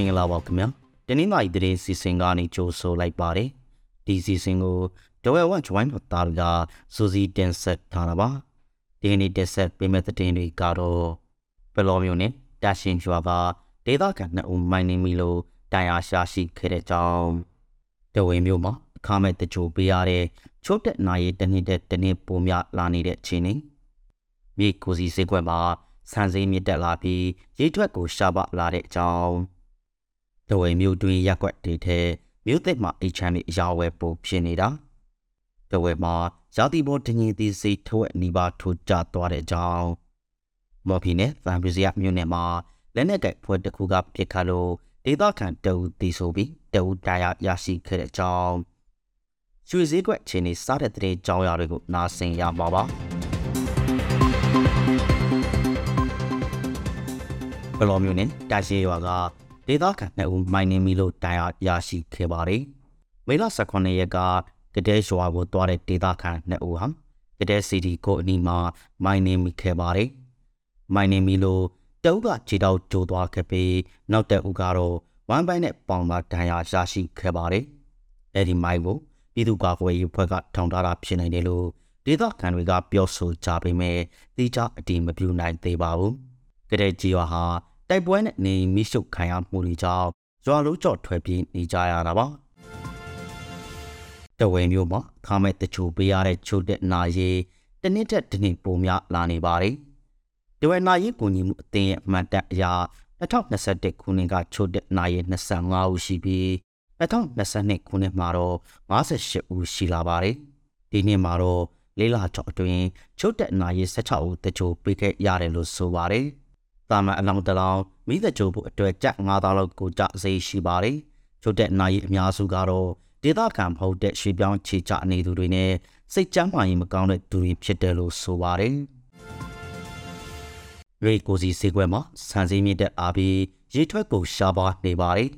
္ဂလာပါခင်ဗျာတနင်္လာရီသတင်းစီစဉ်ကနေကြိုဆိုလိုက်ပါတယ်ဒီစီစဉ်ကိုဒဝဲဝမ်ဂျွိုင်းတို့တာကစူစီတင်ဆက်ထားတာပါဒီနေ့တက်ဆက်ပေးမဲ့သတင်းတွေကတော့ဘယ်လိုမျိုးနဲ့တရှင်ရွာကဒေသခံနှစ်ဦးမိုင်းနေပြီလို့တိုင်အားရှာရှိခဲ့တဲ့ကြောင်းဒဝဲမျိုးမှာအခမဲ့တချို့ပေးရတဲ့ချိုးတက်နာရီတနေ့တက်တနေ့ပုံများလာနေတဲ့ချိန်နေမြေကိုစီစေကွက်မှာဆန်စည်းမြင့်တက်လာပြီးရေထွက်ကိုရှာပလာတဲ့အကြောင်း တဝဲမျိုးတွင်ရက်ွက်တွေထဲမြို့သစ်မှာအိချမ်းပြီးအရာဝဲပို့ဖြစ်နေတာတဝဲမှာရာသီပေါ်တင်ကြီးသီးစိတ်ထိုးအနီးပါထိုးကျသွားတဲ့အကြောင်းမော်ဖီနဲ့ဗန်ပူစီယာမြို့နယ်မှာလက်နက်ကဖွဲ့တစ်ခုကပြစ်ခတ်လို့ဒေသခံတအူတီဆိုပြီးတအူတရားရရှိခဲ့တဲ့အကြောင်းရွှေစည်းကွက်ချင်းနေစားတဲ့တဲ့ကြောင်းရာတွေကိုနားဆင်ရပါပါဘလော်မျိုးနဲ့တာရှေရွာက ဒေသခံနှစ်ဦးမိုင်းနေမီလို့တရားရရှိခဲ့ပါတယ်မေလ18ရက်ကကတဲ့ရွာကိုသွားတဲ့ဒေသခံနှစ်ဦးဟာကတဲ့စီတီကိုအနီးမှာမိုင်းနေမိခဲ့ပါတယ်မိုင်းနေမီလို့တအုပ်ကခြေတောက်ကျိုးသွားခဲ့ပြီးနောက်တအုပ်ကတော့ဝမ်းပိုင်းနဲ့ပေါင်ပါဒဏ်ရာရရှိခဲ့ပါတယ်အဲ့ဒီမိုင်းကိုပြည်သူ့ကာကွယ်ရေးဖွဲ့ကထောင်ထားတာဖြစ်နိုင်တယ်လို့ဒေသခံတွေကပြောဆိုကြပေမဲ့တိကျအတိမပြုနိုင်သေးပါဘူးကတဲ့ကြီးရွာဟာ တိုက်ပွဲနဲ့နေမိရှုပ်ခံရမှုတွေကြောင့်ရွာလုံးကြော့ထွက်ပြေးနေကြရတာပါတဝဲမျိုးမှာခါမဲ့တချို့ပေးရတဲ့ချို့တဲ့နာရီတနစ်တက်တနစ်ပုံများလာနေပါတယ်တဝဲနာရီကိုညီမှုအသင်းရဲ့အမှတ်တအရာ2021ခုနှစ်ကချို့တဲ့နာရီ25ဦးရှိပြီး2022ခုနှစ်မှာတော့58ဦးရှိလာပါတယ်ဒီနှစ်မှာတော့လေးလာချောက်အတွင်းချို့တဲ့နာရီ16ဦးတချို့ပေးခဲ့ရတယ်လို့ဆိုပါတယ် တာမန်အလောင်းတလောင်းမိသက်ကြိုးဖို့အတွက်ကြက်9000လောက်ကိုကြစေရှိပါတယ်ချို့တဲ့နိုင်အများစုကတော့ဒေသခံမဟုတ်တဲ့ရွှေပြောင်းခြေချနေသူတွေနဲ့စိတ်ကြမ်းမာရင်မကောင်းတဲ့သူတွေဖြစ်တယ်လို့ဆိုပါတယ်ရေကိုစီစေကွဲမှာစံစည်းမြင့်တဲ့အားပြီးရေထွက်ကိုရှားပါနေပါတယ်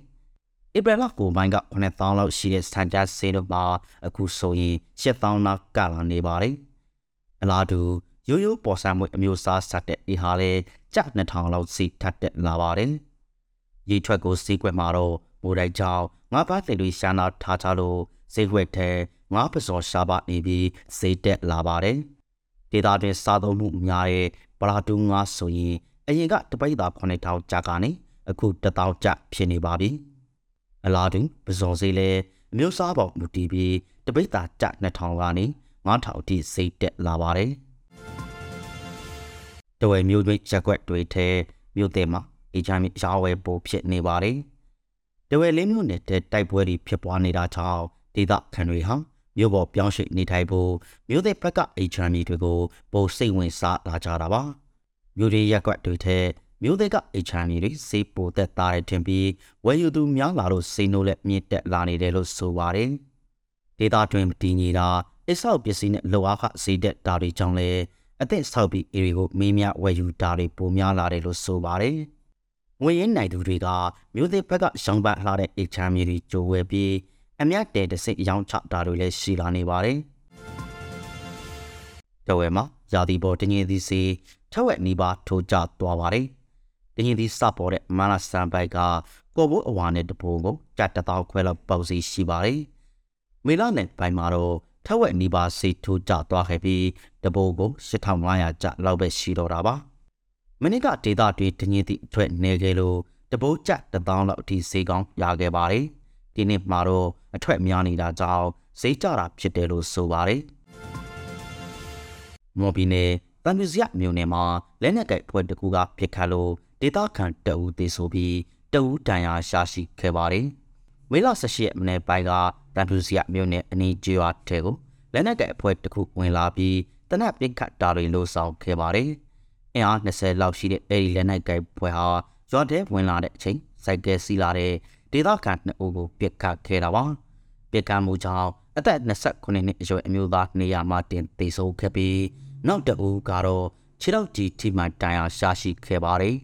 ဧပြီလကိုပိုင်းက9000လောက်ရှိတဲ့စတန်ဒတ်ဆေးတို့မှာအခုဆိုရင်7000လောက်ကလာနေပါတယ်အလားတူ ရိုးရိုးပေါ်ဆံမွေအမျိုးအစားစတဲ့ဒီဟာလေကျ2000လောက်စီထပ်တက်လာပါတယ်။ရေထွက်ကိုစီးကွက်မှာတော့မိုးတိုက်ကြောင့်ငါးပါးတွေတွေရှာနာထားကြလို့ဈေးကွက်ထဲငါးပစော်ရှားပါနေပြီးဈေးတက်လာပါတယ်။ဒေတာတွင်စားသုံးမှုများတဲ့ပလာတူငါးဆိုရင်အရင်ကတပိတ်သာ9000ကျပ်ကနေအခု1000ကျပ်ဖြစ်နေပါပြီ။အလားတူပစော်ဈေးလည်းအမျိုးစားပေါမူတည်ပြီးတပိတ်သာကျပ်2000ကနေ9000အထိဈေးတက်လာပါတယ်။ တဝဲမျိုးတွေရက်ွက်တွေထဲမြို့တဲ့မှာအေချမ်းမြေရာဝဲပိုဖြစ်နေပါတယ်။တဝဲလေးမျိုးနဲ့တိုက်ပွဲတွေဖြစ်ပွားနေတာကြောင့်ဒေသခံတွေဟာမြို့ပေါ်ပြောင်းရွှေ့နေထိုင်ဖို့မြို့တဲ့ဘက်ကအေချမ်းမြေတွေကိုပိုစိတ်ဝင်စားလာကြတာပါ။မြို့တွေရက်ွက်တွေထဲမြို့တဲ့ကအေချမ်းမြေတွေစေးပိုသက်သားတဲ့ထင်ပြီးဝယ်ယူသူများလာလို့စိတ်နိုးလက်မြင့်တက်လာနေတယ်လို့ဆိုပါတယ်။ဒေသတွင်တည်ငြိတာအဆောက်ပစ္စည်းနဲ့လောအားခဈေးတက်တာတွေကြောင့်လည်း အသက်ဆောက်ပြီးအေတွေကိုမင်းများဝယ်ယူတာတွေပိုများလာတယ်လို့ဆိုပါတယ်။ငွေရင်းနိုင်သူတွေကမြို့သစ်ဘက်ကရှောင်းပတ်လှတဲ့အိတ်ချမ်းမြေတွေကြိုဝယ်ပြီးအမြတ်တဲတစိတ်ရောင်းချတာတွေလည်းရှိလာနေပါတယ်။တဝဲမှာရာသီပေါ်တင်းရင်သီးစီထက်ဝက်နီးပါးထိုးကျသွားပါတယ်။တင်းရင်သီးစပေါ်တဲ့မလာစံပိုက်ကကိုဘိုးအဝါနဲ့တပုံကိုကြက်တသောခွဲလောက်ပေါစီရှိပါတယ်။မေလနဲ့ပိုင်းမှာတော့ ထက်ဝက်နီးပါးစိတ်ထိုးကျသွားခဲ့ပြီးတဘိုးကို8500ကျလောက်ပဲရှိတော့တာပါမနစ်ကဒေတာတွေတညင်းသည့်အတွက်နေခဲ့လို့တဘိုးကျ1000လောက်အထိဈေးကောင်းရခဲ့ပါတယ်ဒီနေ့မှာတော့အထွက်များနေတာကြောင့်ဈေးကျတာဖြစ်တယ်လို့ဆိုပါတယ်မော်ဘီနယ်တန်မြစရမြို့နယ်မှာလက်နက်ကဲဖွဲ့တကူကပြစ်ခတ်လို့ဒေတာခံတအူးသေးဆိုပြီးတအူးတန်ရာရှာရှိခဲ့ပါတယ်မေလ18ရက်မနေ့ပိုင်းက တန်ဖြူစီယမြို့နယ်အနီးကျွာထဲကိုလက်နက်ကအဖွဲ့တစ်ခုဝင်လာပြီးတနက်ပစ်ခတ်တာတွေလှုပ်ဆောင်ခဲ့ပါတယ်။အင်အား20လောက်ရှိတဲ့အဲဒီလက်နက်ကအဖွဲ့ဟာရွာထဲဝင်လာတဲ့အချိန်စိုက်ကယ်စီးလာတဲ့ဒေသခံနှစ်ဦးကိုပစ်ခတ်ခဲ့တာပါ။ပစ်ခတ်မှုကြောင့်အသက်29နှစ်အရွယ်အမျိုးသားနေရာမှာတင်သေဆုံးခဲ့ပြီးနောက်တဦးကတော့ခြေထောက်ကြီးထိမှန်တန်ရာရှာရှိခဲ့ပါတယ်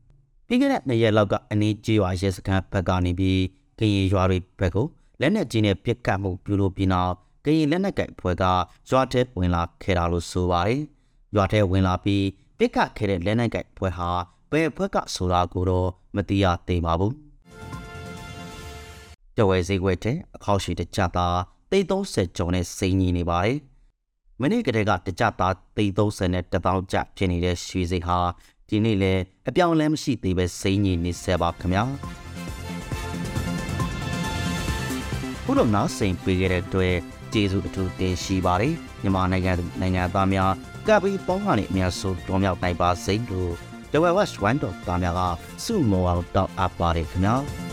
။ပြီးခဲ့တဲ့နှစ်ရက်လောက်ကအနီးကျေးရွာရဲစခန်းဘက်ကနေပြီးကရင်ရွာတွေဘက်ကို လက်နက်ကြီးနဲ့ပစ်ခတ်မှုပြုလုပ်ပြီးနောက်ကရင်လက်နက်ကအဖွဲ့ကရွာထဲဝင်လာခဲ့တာလို့ဆိုပါတယ်။ရွာထဲဝင်လာပြီးပစ်ခတ်ခဲ့တဲ့လက်နက်ကအဖွဲ့ဟာဘယ်အဖွဲ့ကဆိုတာကိုတော့မသိရသေးပါဘူး။တဝဲဈေးကွက်တဲ့အခောက်ရှိတစ်ကြသားသိန်း30ကျော်နဲ့စိန်ညီနေပါတယ်မနေ့ကတည်းကတစ်ကြသားသိန်း30နဲ့1000ကျဖြစ်နေတဲ့ရွှေဈေးဟာဒီနေ့လည်းအပြောင်းအလဲမရှိသေးပဲစိန်ညီနေဆဲပါခင်ဗျာ ခုလိုနောက်စိန်ပေးခဲ့တဲ့အတွက်ကျေးဇူးအထူးတင်ရှိပါတယ်မြန်မာနိုင်ငံသူနိုင်ငံသားများကပ်ပြီးပေါင်းဟာနေအများဆုံးတော်မြောက်နိုင်ပါစေလို့ The West One တော့သားများကစုမောအောင်တောက်အပ်ပါတယ်ခင်ဗျာ